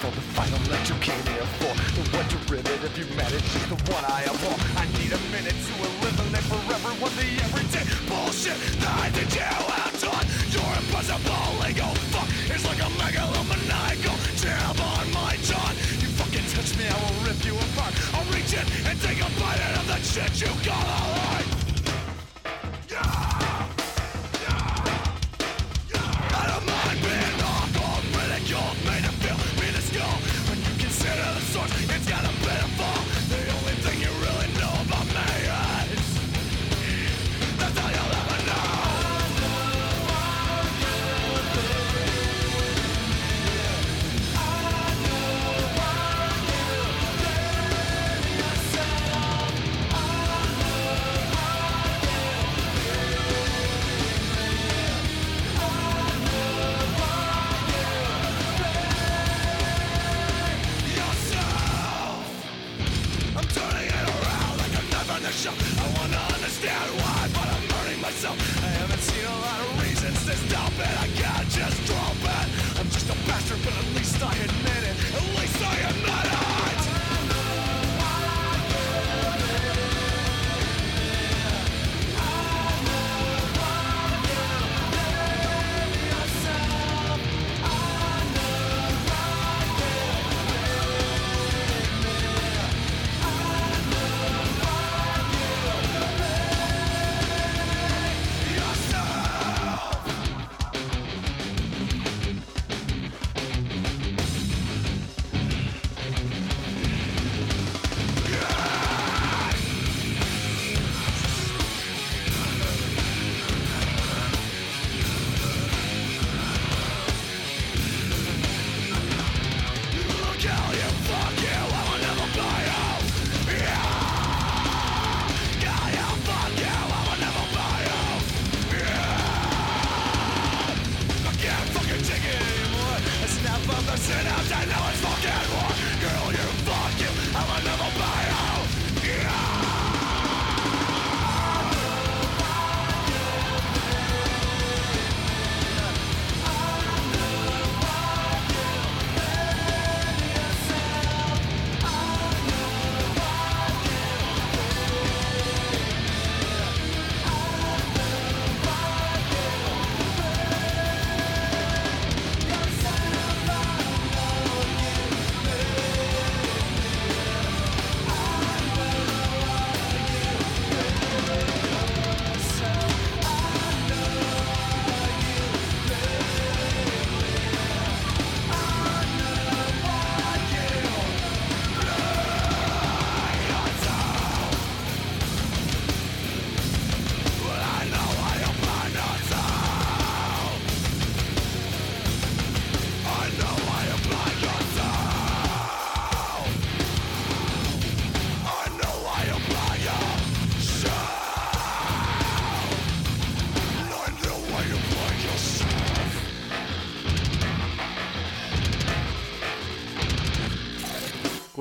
for the final lecture came here for. The one derivative is the one I abhor. I need a minute to eliminate forever what the everyday bullshit that I did you have done Your impossible legal fuck is like a megalomaniacal jam on my jaw. You fucking touch me, I will rip you apart. I'll reach in and take a bite out of that shit you call a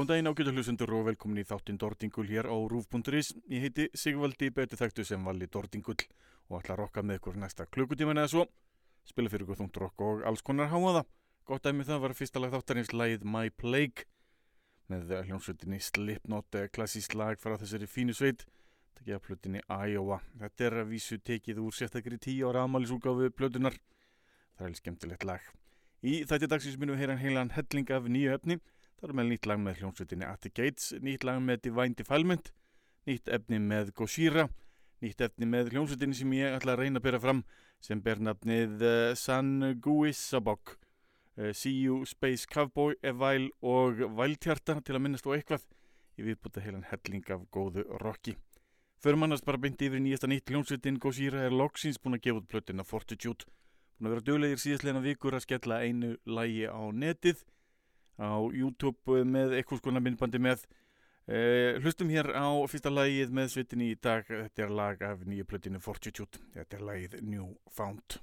Góðan daginn ágætu hlustendur og velkomin í þáttinn Dordingul hér á Rúf.is. Ég heiti Sigvaldi þekktu sem Valli Dordingull og ætla að rokka með ykkur næsta klukkutíman eða svo. Spila fyrir ykkur þungt rokk og alls konar háaða. Gott dæmi það var fyrsta lag þáttarins lagið My Plague með hljómsveitinni Slipknot klassísk lag frá þessari fínu sveit. Takk ég að plutinni Iowa. Þetta er að vísu tekið úr sérstakri tíu ára amalisúkáfu plötunar. Það er skemmtilegt lag. Í þætti dagsins minnum við heyran heilan helling af nýju efni. Það er með nýtt lag með hljómsveitinni At the Gates, nýtt lag með Divine Defilement, nýtt efni með Gojira, nýtt efni með hljómsveitinni sem ég ætla að reyna að byrja fram sem ber nafnið uh, San Guisabok, uh, See You, Space Cowboy, Evile og Væltjarta til að minnast á eitthvað. Ég viðbúta heilan helling af góðu rocki. Förum annars bara beint yfir í nýjasta nýtt hljómsveitin Gojira er loksins búin að gefa út plötina Fortitude. Búin að vera döglegir síðastleina vikur að skella einu lægi á netið á YouTube með eitthvað skona myndbandi með uh, hlustum hér á fyrsta lagið með sveitinni í dag. Þetta er lag af nýju plötinu Fortitude. Þetta er lagið New Found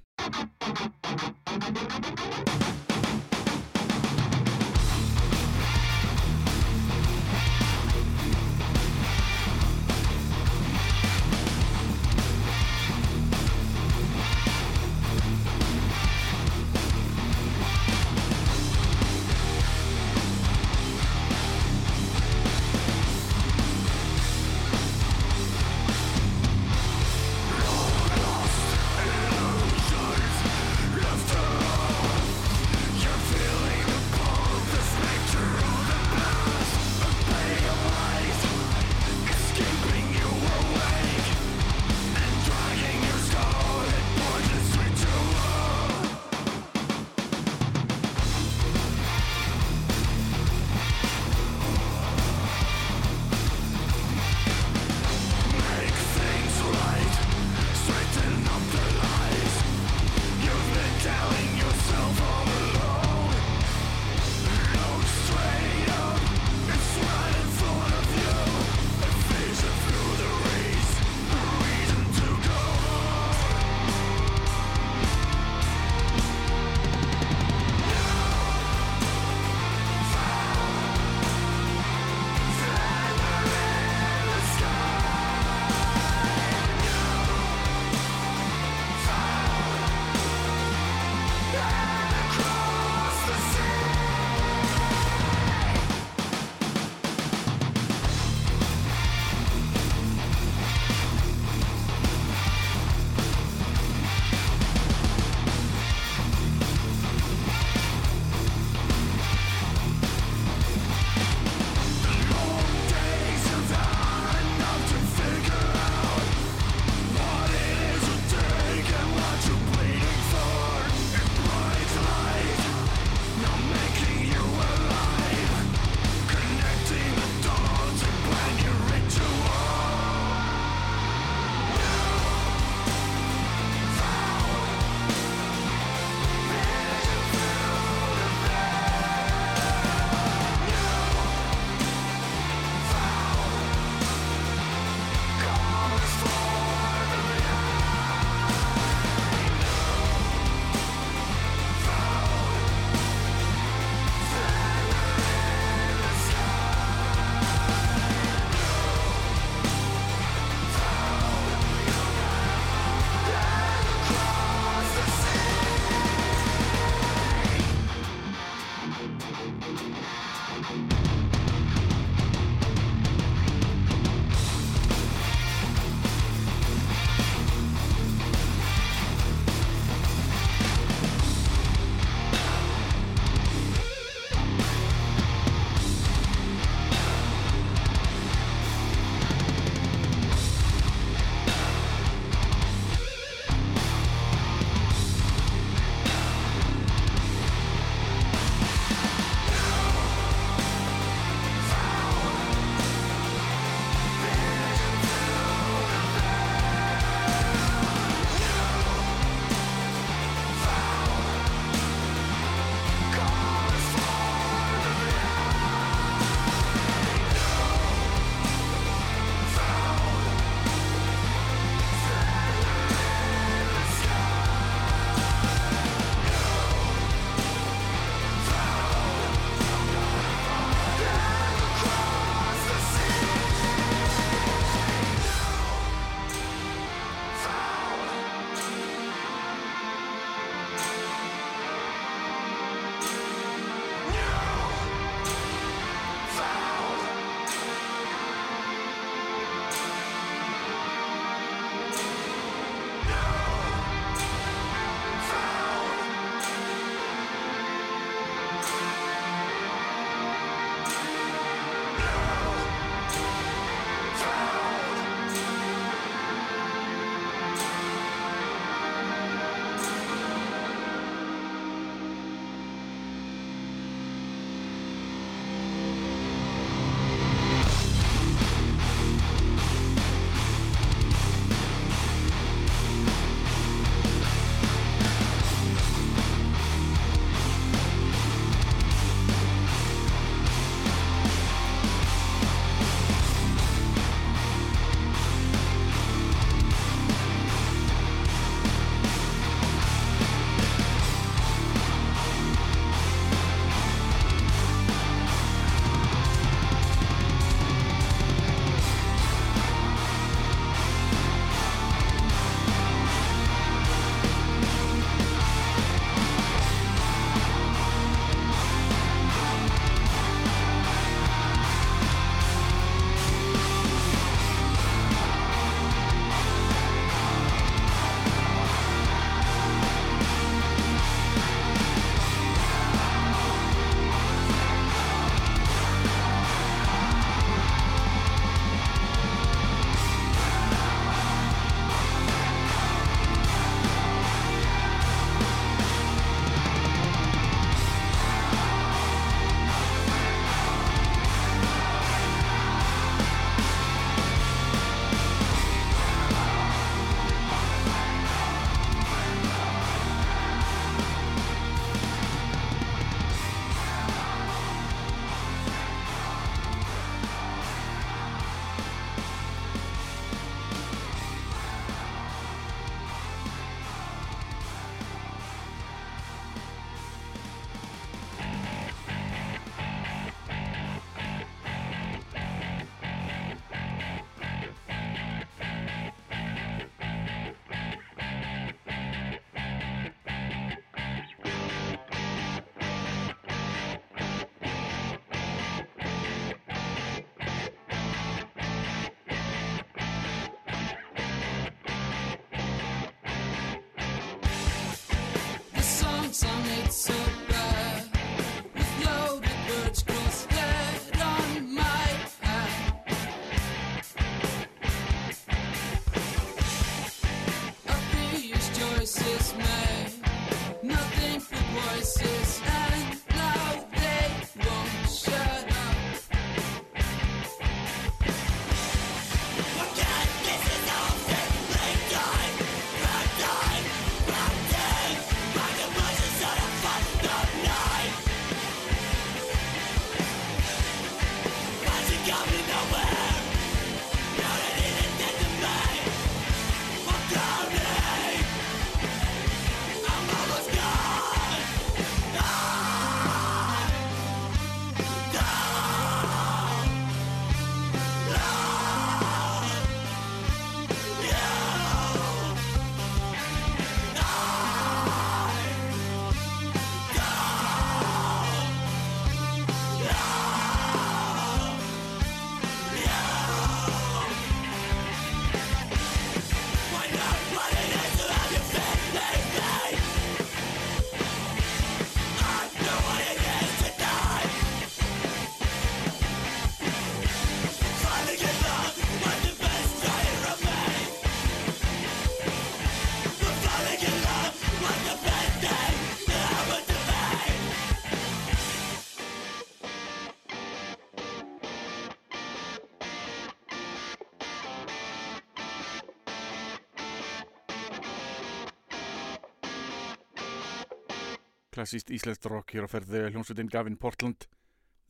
Klassíst íslenskt rock hér á ferði hljómsveitin Gavin Portland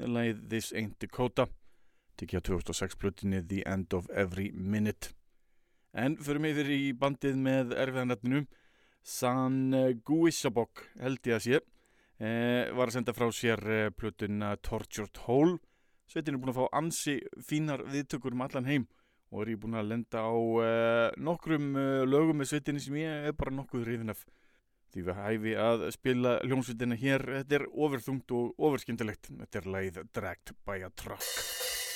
Lagið This Ain't Dakota Tikja 2006 plutinni The End of Every Minute. En mig fyrir í bandið með erfiðanetninu San Guisabok held ég að sé eh, var að senda frá sér eh, plötuna Tortured Hole. Sveitin er búin að fá ansi fínar viðtökur um allan heim og er ég búin að lenda á eh, nokkrum eh, lögum með sveitinni sem ég er bara nokkuð hrifin af því við hæfi að spila hljómsveitina hér. Þetta er ofurþungt og ofurskindilegt þetta er lagið Dragged by a Truck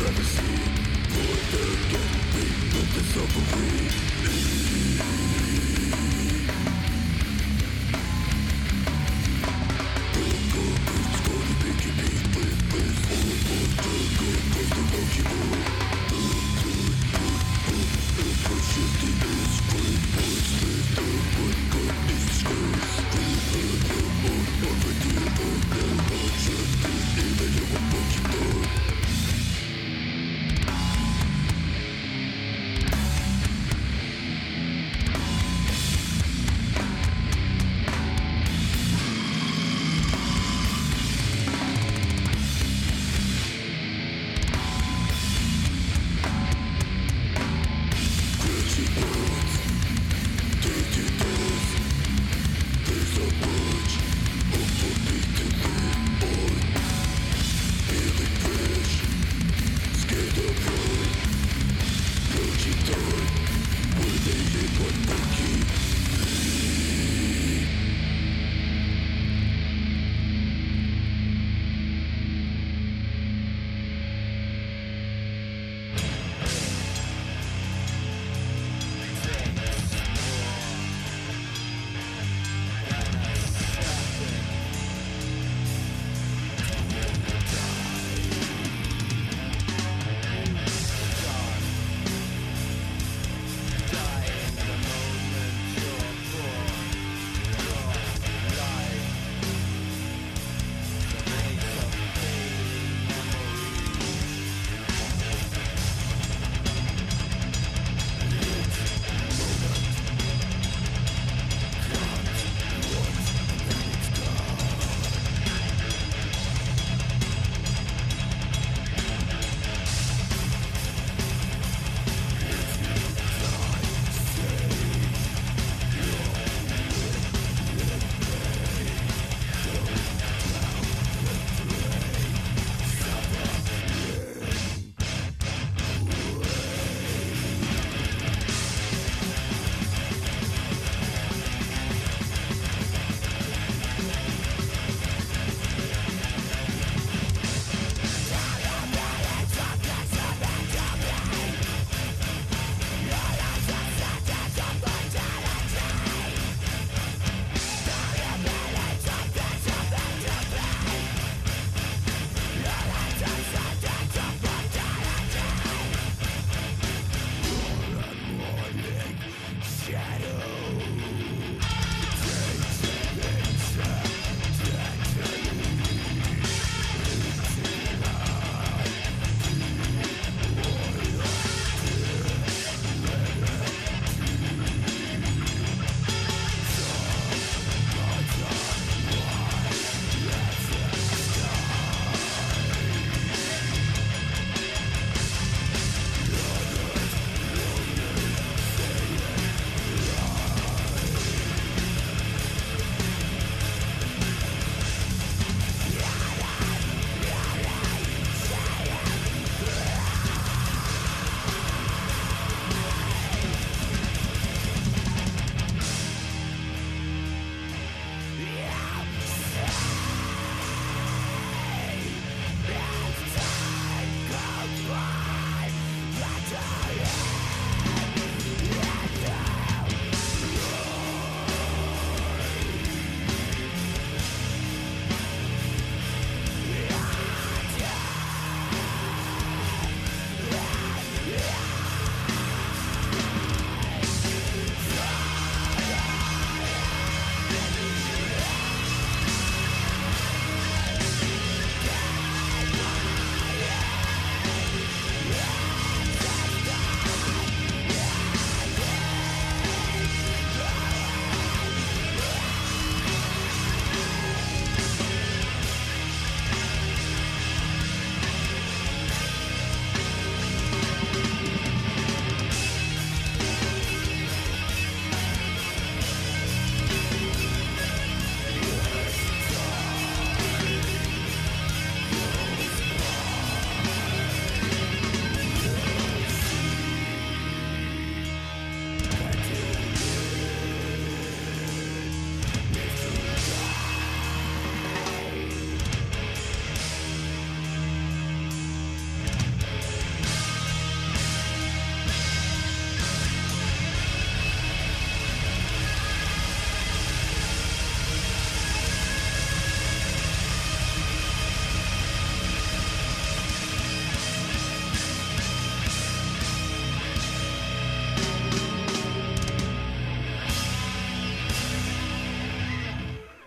travesty Void there can be no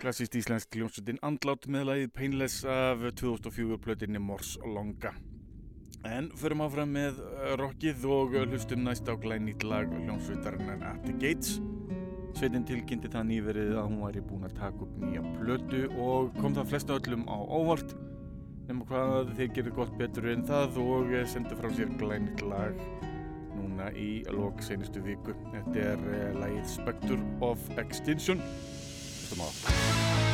Klassist íslensk hljómsveitin andlátt með lagið Painless af 2004 plötinni Mors Longa. En förum áfram með uh, rockið og hlustum næst á glænýtt lag hljómsveitarinnar At the Gates. Sveitin tilkynnti það nýverið að hún væri búin að taka upp nýja plötu og kom það flestu öllum á óvart nema hvað þeir gerðu gott betur en það og sendu frá sér glænýtt lag núna í lok senustu viku. Þetta er uh, lagið Spectre of Extinction. Hlustum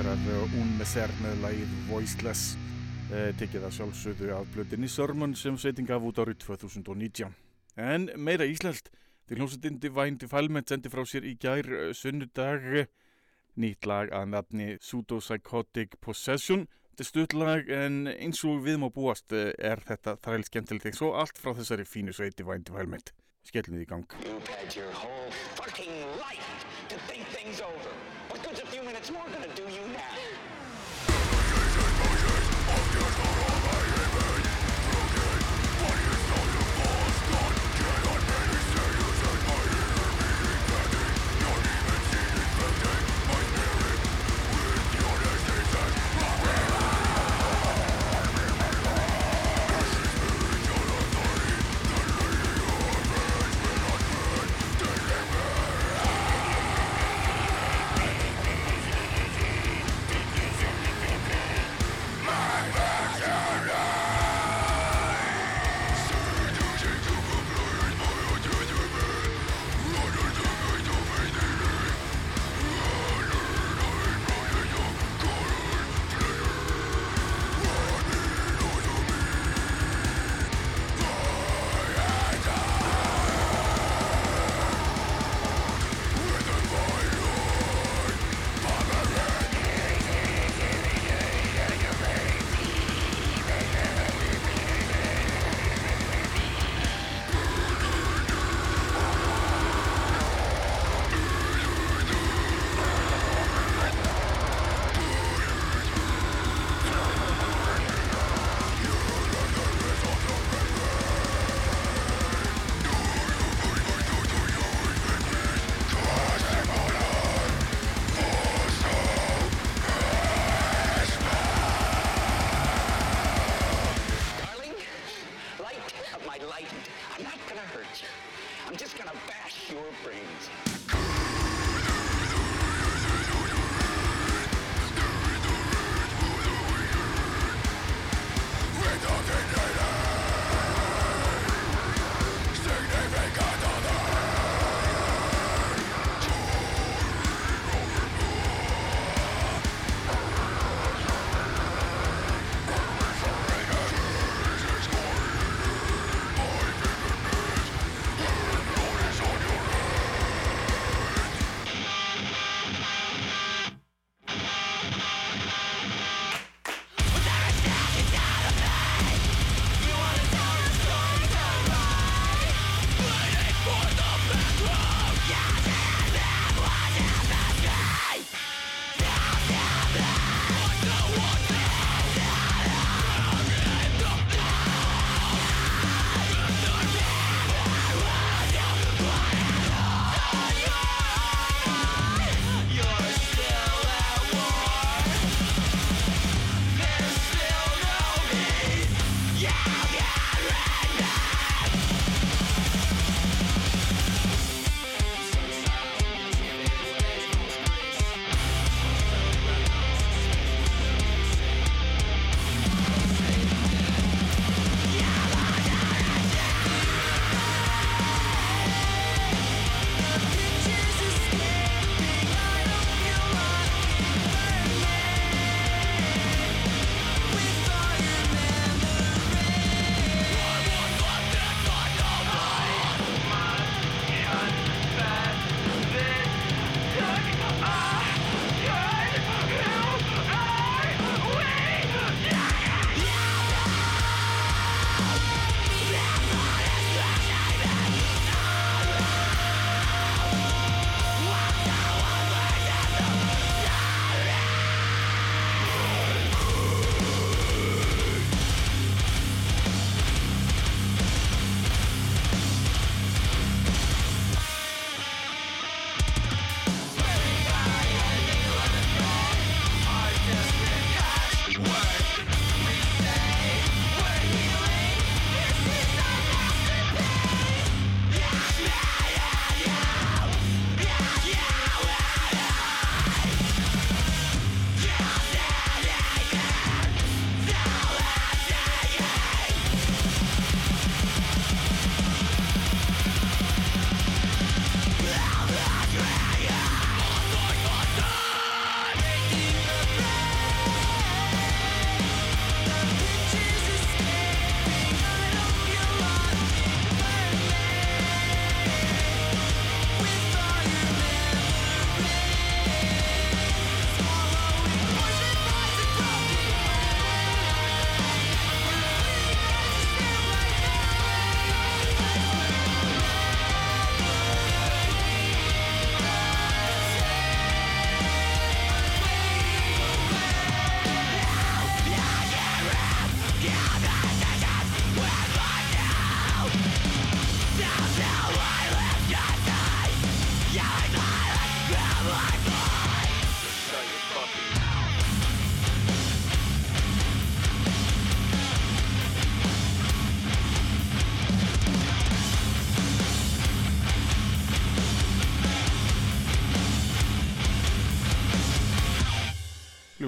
hljómsveitrar Un Messer með lagið Voiceless eh, tekið að sjálfsögðu af blöðinni Sörmann sem sveiting af út árið 2019. En meira íslelt því hljómsveitinn Divine Defilement sendi frá sér í gær eh, sunnudag nýtt lag að nafni Pseudopsychotic Possession þetta er stuttlag en eins og við má búast eh, er þetta þræl skemmtilegt eins og allt frá þessari fínu sveiti Divine Defilement. Skellum við í gang. You bet your whole fucking life to think things over. What good's a few minutes more gonna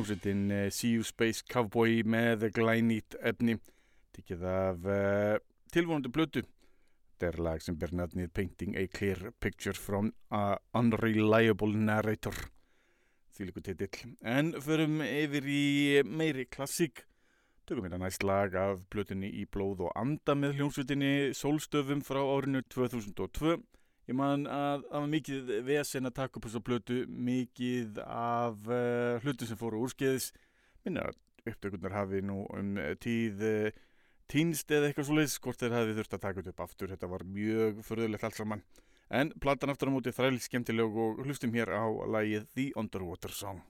hljómsveitin uh, See You Space Cowboy með glænýtt efni. Tikið af uh, tilvonandi blötu þetta er lag sem ber nafnið Painting a Clear Picture from a Unreliable Narrator. Því líku titill. En förum yfir í meiri klassík. Tökum við næst lag af blötunni í blóð og anda með hljómsveitinni Sólstöfum frá árinu 2002 ég man að það var mikið vesen að taka upp þessu blötu mikið af uh, hlutum sem fóru úrskeiðis. Minna að upptökurnar hafi nú um tíð uh, týnst eða eitthvað svo leiðis hvort þeir hafi þurft að taka upp aftur. Þetta var mjög förðulegt allt saman. En platan aftur á móti þræl skemmtileg og hlustum hér á lagið The Underwater Song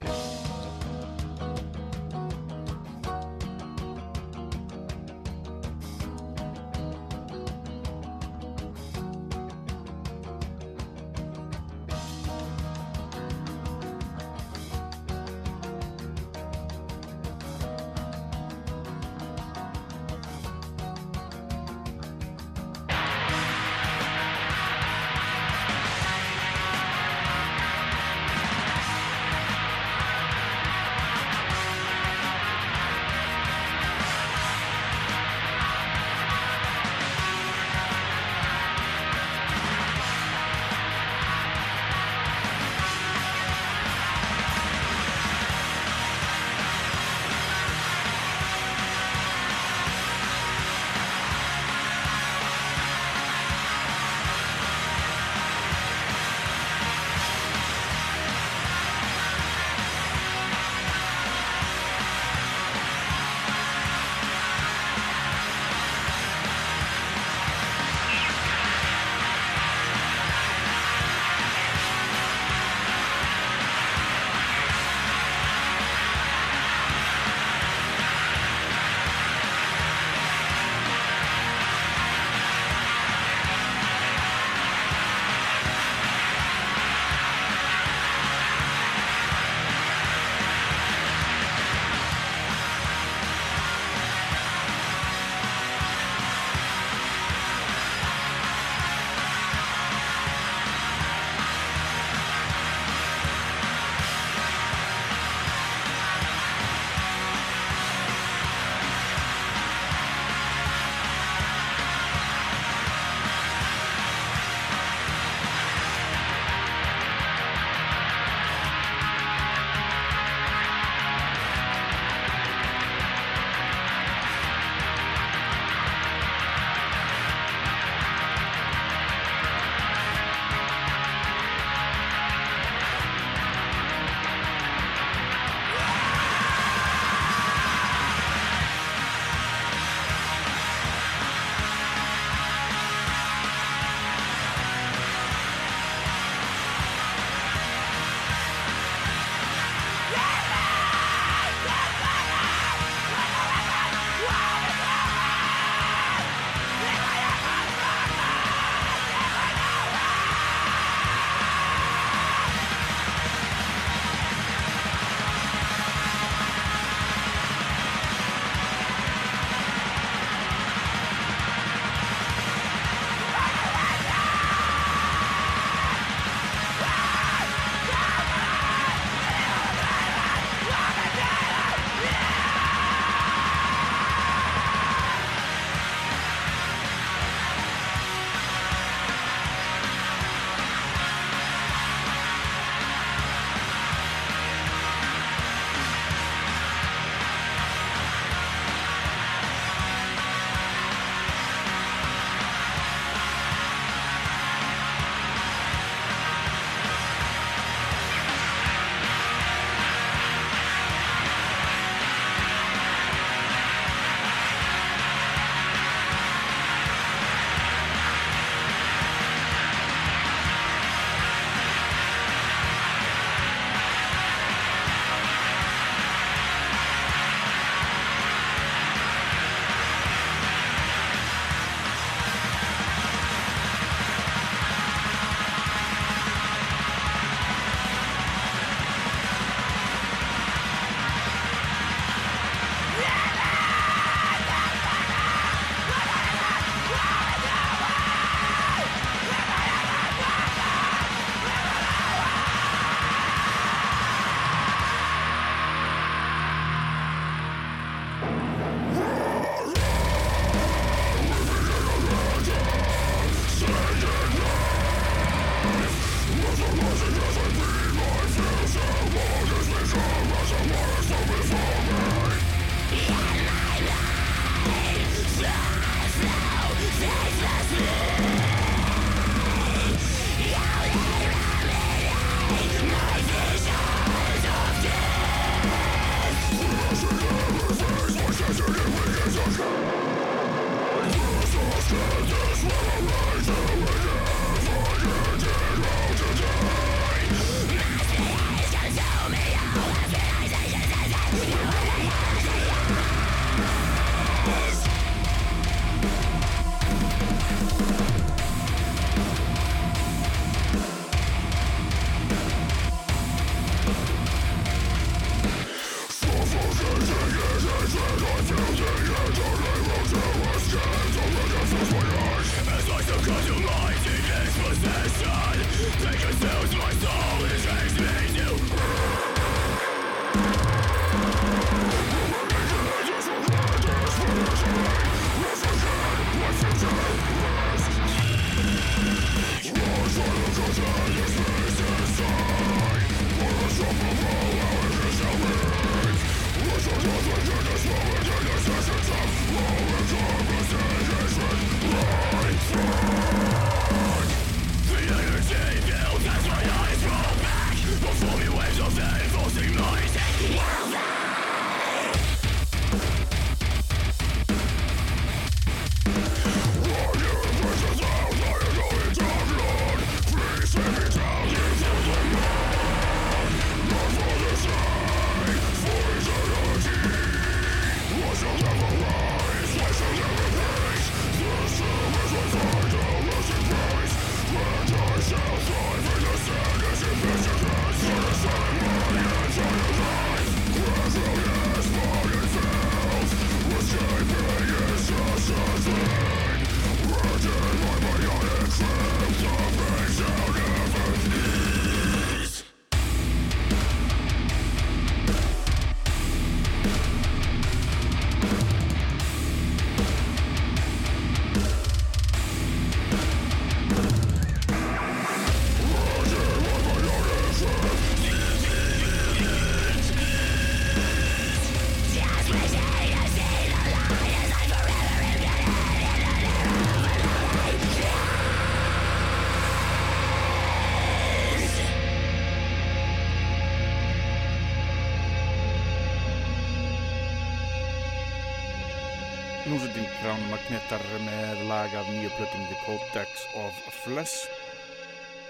Magnetar með lag af nýju plötunni The Codex of Flesh.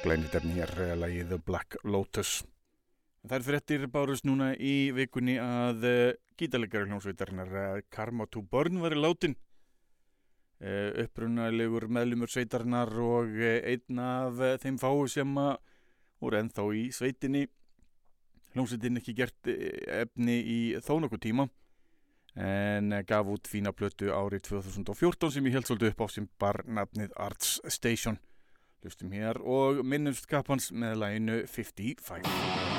Glænit er nýjar lagið Black Lotus. Það er fréttir bárust núna í vikunni að uh, gítalegari hljómsveitarinnar uh, Karma to Burn var í látin. Uh, upprunalegur meðlumur sveitarinnar og einn af þeim fáu sem að voru ennþá í sveitinni. Hljómsveitin ekki gert efni í þó nokkuð tíma en gaf út fína plötu árið 2014 sem ég held svolítið upp á sem bar nafnið Arts Station. Lustum hér og minnumst kapans með læginu 55.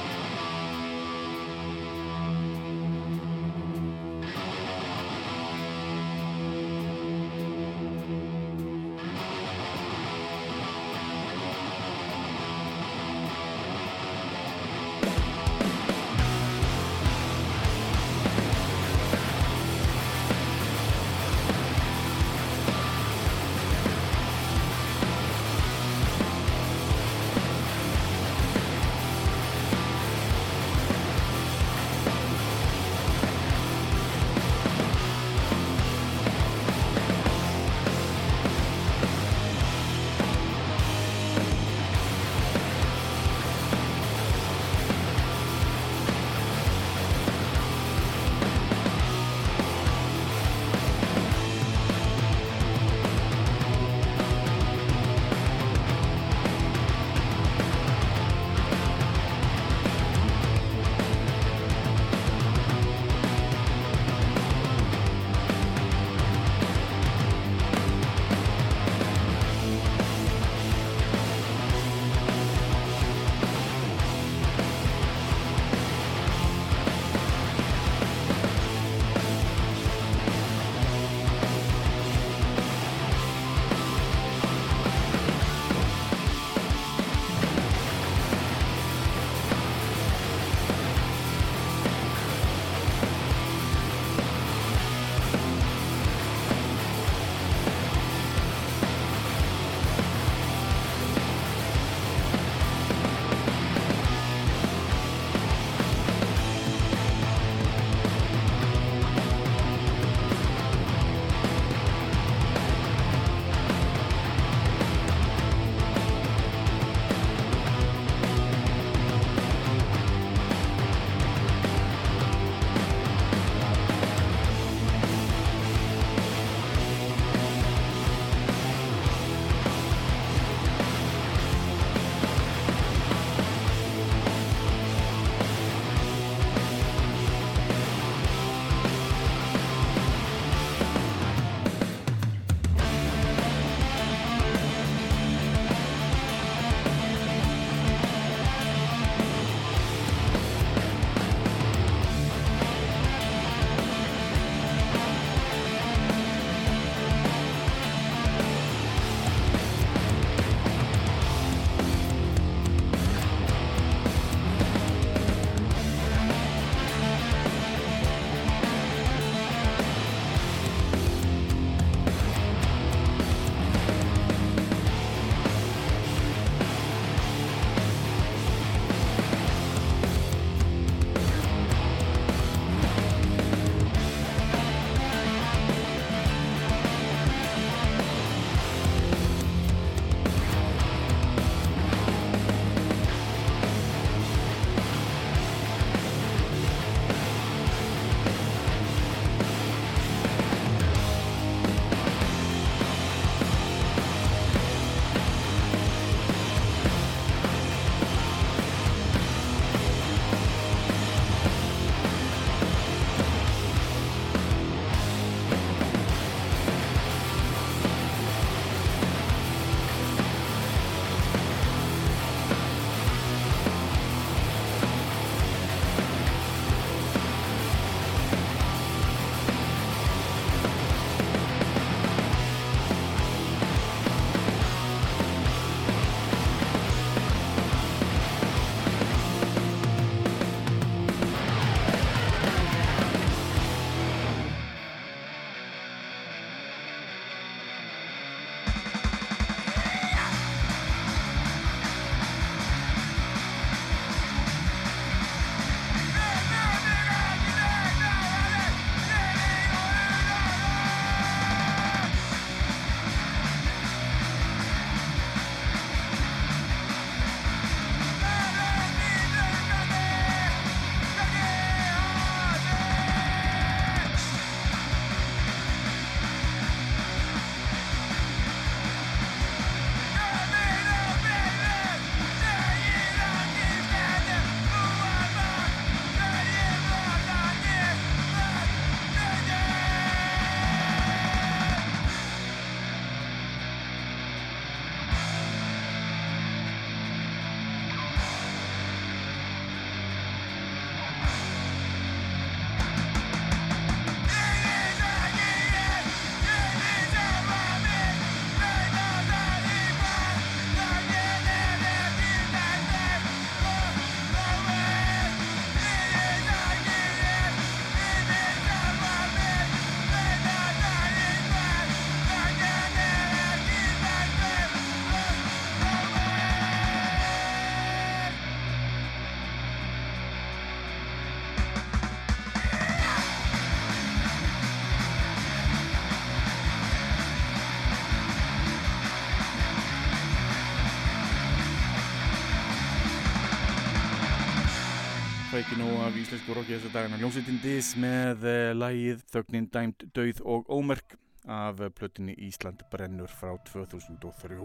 ekki nóg af íslensku rocki þessa dagana. Hljómsveitin Dis með uh, lagið Þögnin dæmt döið og ómerk af uh, plötinni Ísland brennur frá 2003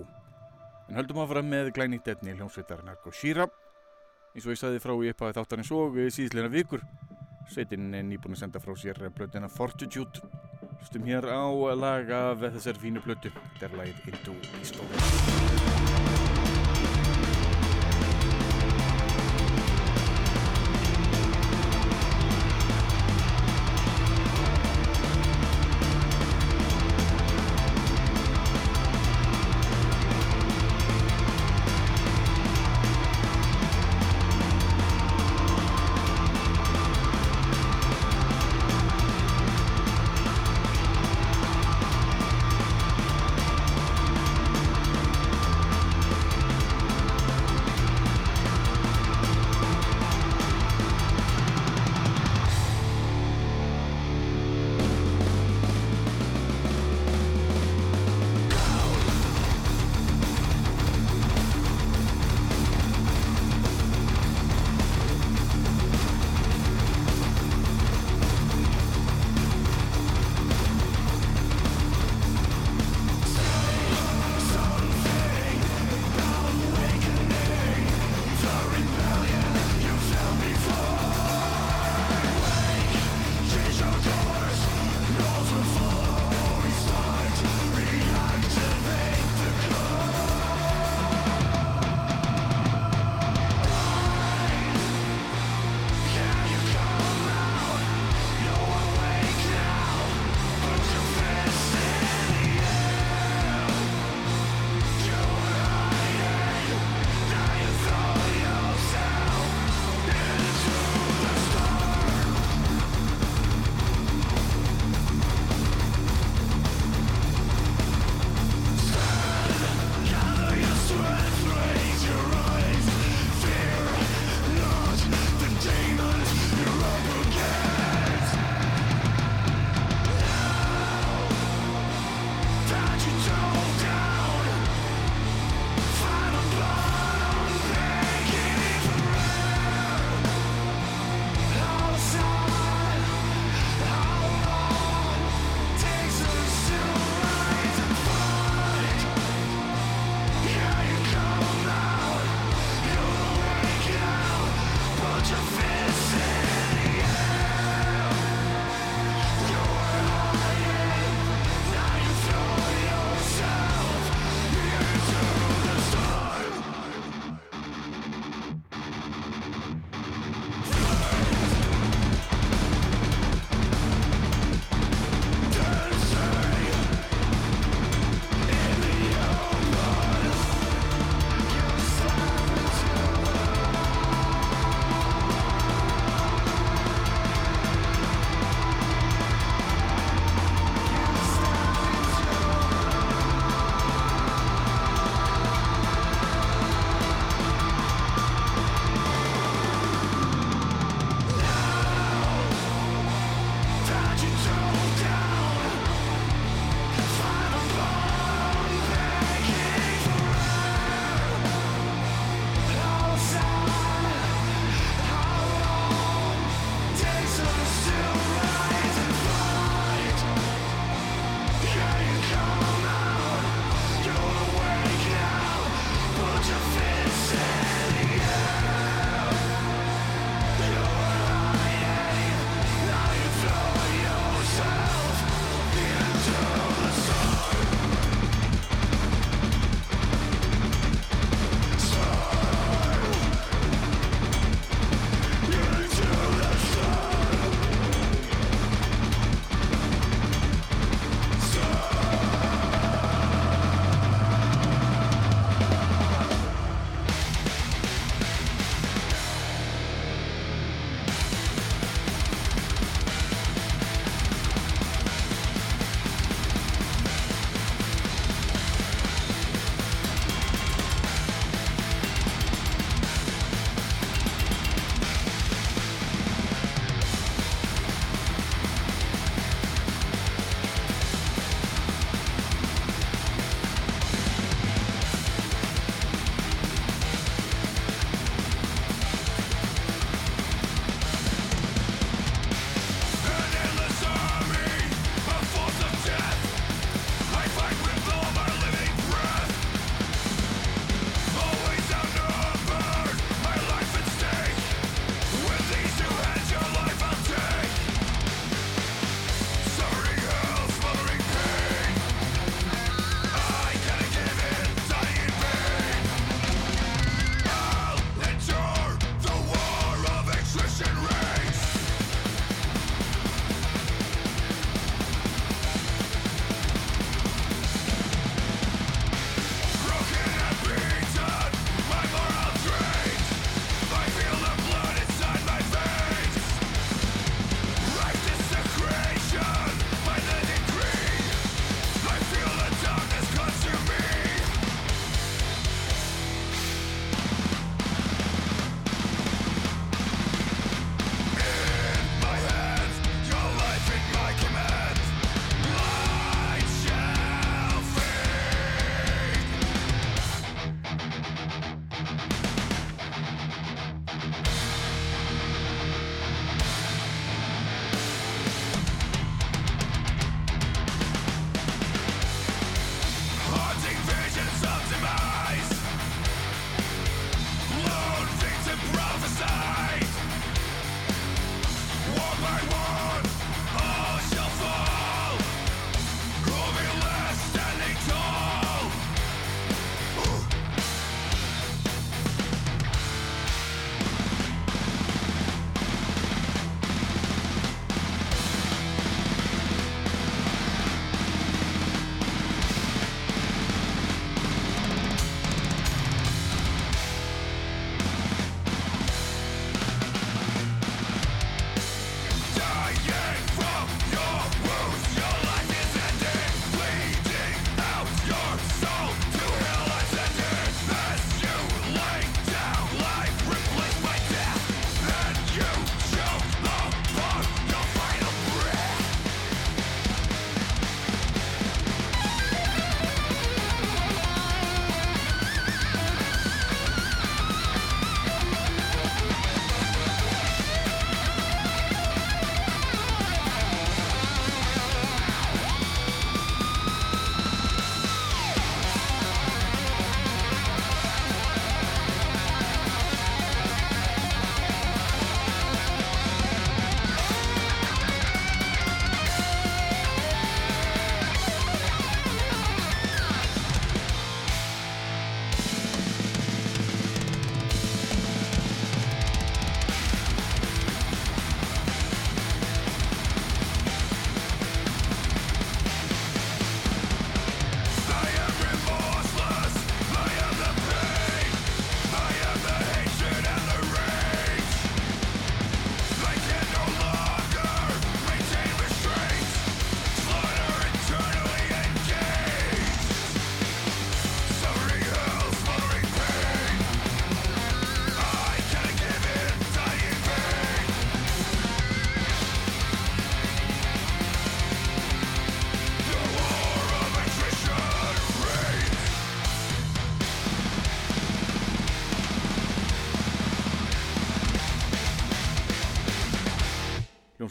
en höldum fara með glænýtt etni hljómsveitarnar Goshira eins og ég sagði frá í upphæði þáttarins og síðsleina vikur sveitin er nýbúin að senda frá sér plötina Fortitude. Stum hér á lag af þessar fínu plötu. Þetta er lagið Into History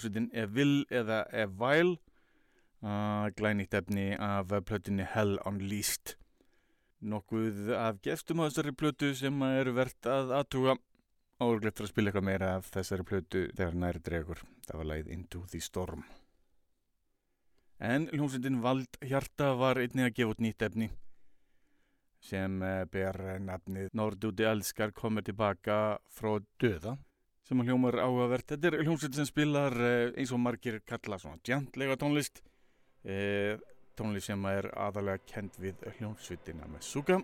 hljómsveitin Evil eða Evile uh, glænýtt efni af plötunni Hell Unleashed. Nokkuð af gestum á þessari plötu sem eru verðt að aðtuga áurglegt að spila eitthvað meira af þessari plötu þegar næri dregur. Það var lagið Into the Storm. En hljómsveitin Vald Hjarta var einnig að gefa út nýtt efni sem eh, ber nafnið Nordúti Elskar komur tilbaka frá döða sem að hljómar áhugavert. Þetta er hljómsveit sem spilar eh, eins og margir kalla svona djantlega tónlist e, tónlist sem er aðalega kend við hljómsveitina með Suga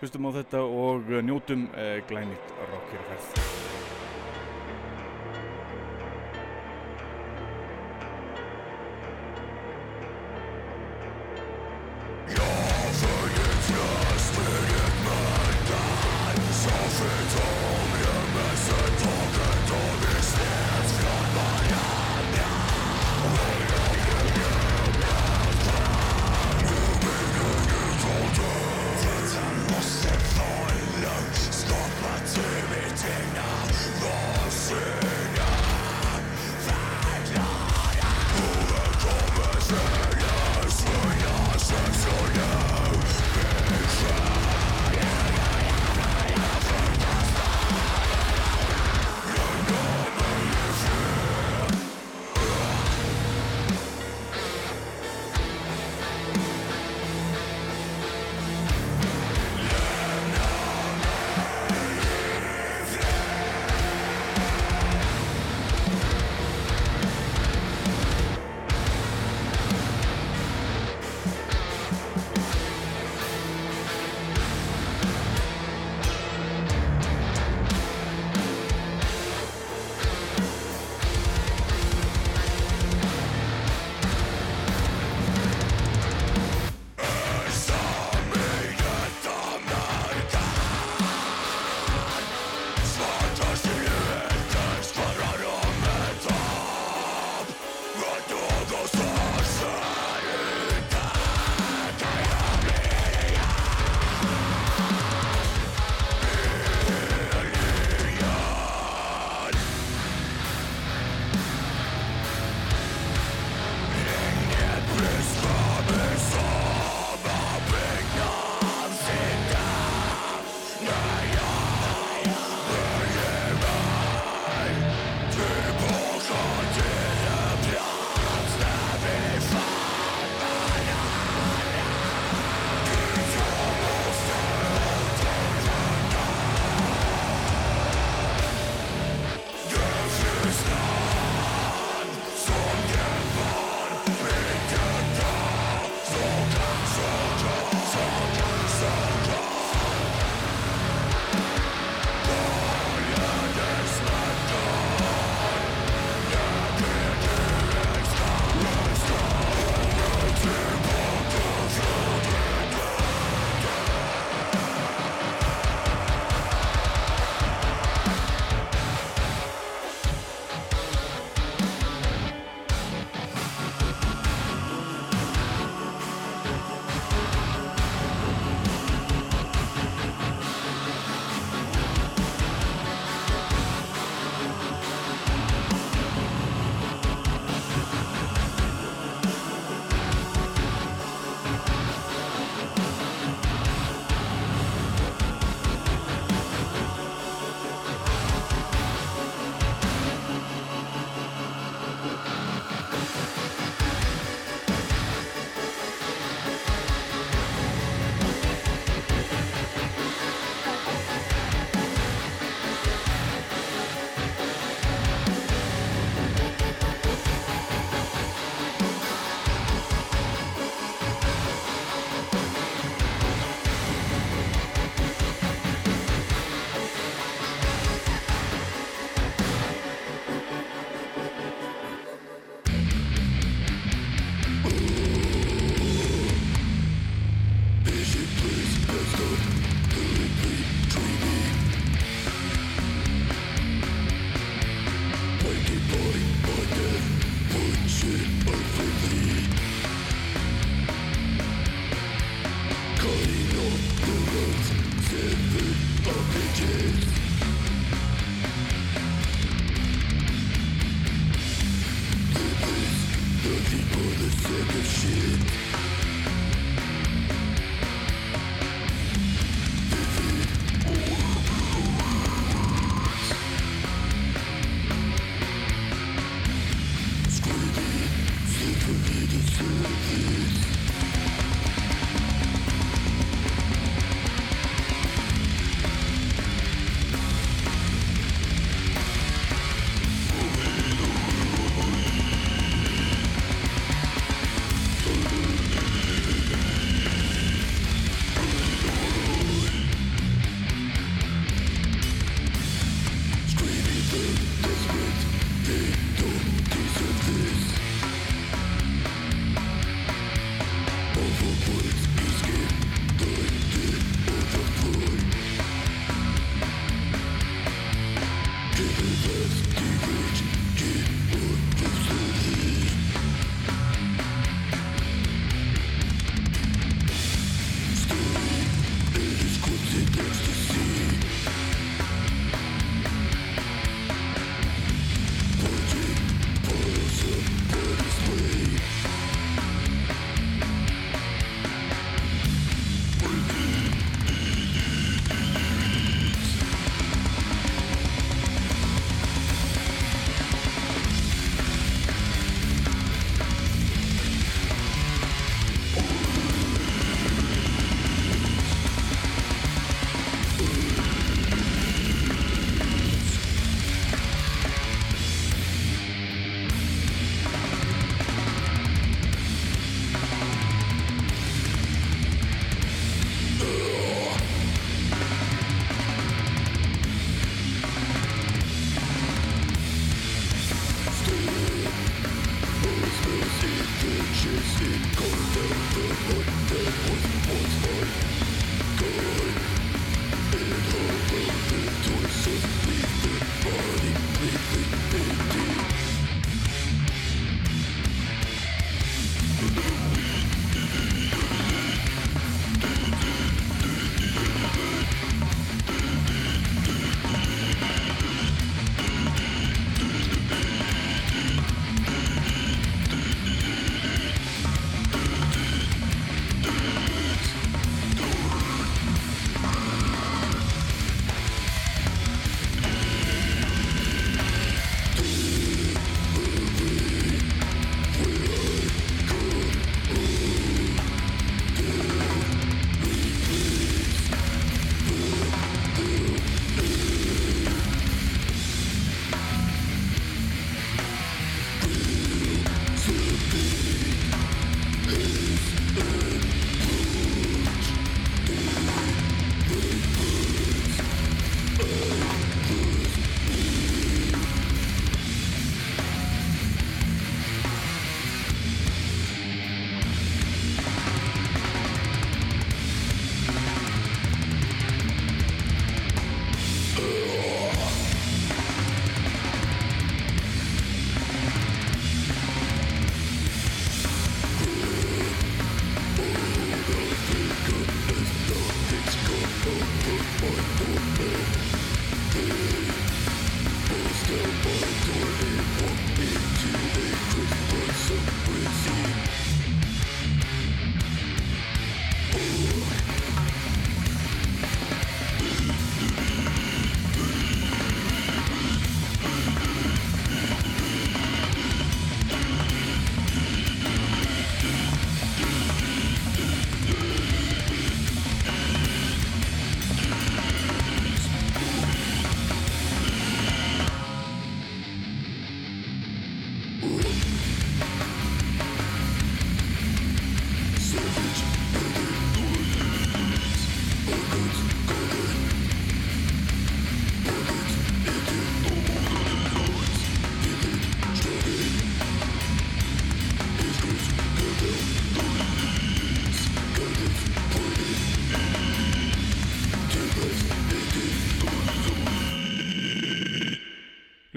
hlustum á þetta og njótum e, glænit rockirferð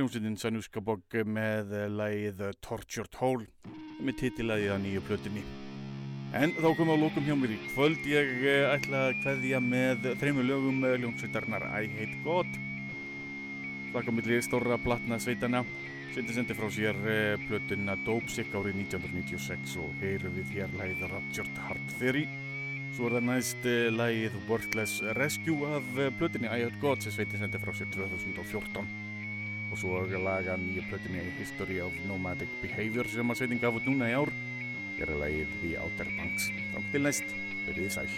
hljómsveitin Sanjuska Bogg með lagið Tortured Hole með titilæðið að nýju plötunni. En þá komum við á lókum hjá mér í kvöld. Ég eh, ætla að kveðja með þreymur lögum eh, hljómsveitarnar I Hate God. Slaka milli stóra platna sveitana. Sveitin sendi frá sér eh, plötuna Dope Sick árið 1996 og heyrum við hér lagið Raptured Heart Theory. Svo er það næst eh, lagið Worthless Rescue af eh, plötunni I Hate God sem sveitin sendi frá sér 2014 og svo laga nýja plötunni History of Nomadic Behavior sem að sveitin gaf út núna í ár. Er að lagið The Outer Banks. Þá til næst, verið sæl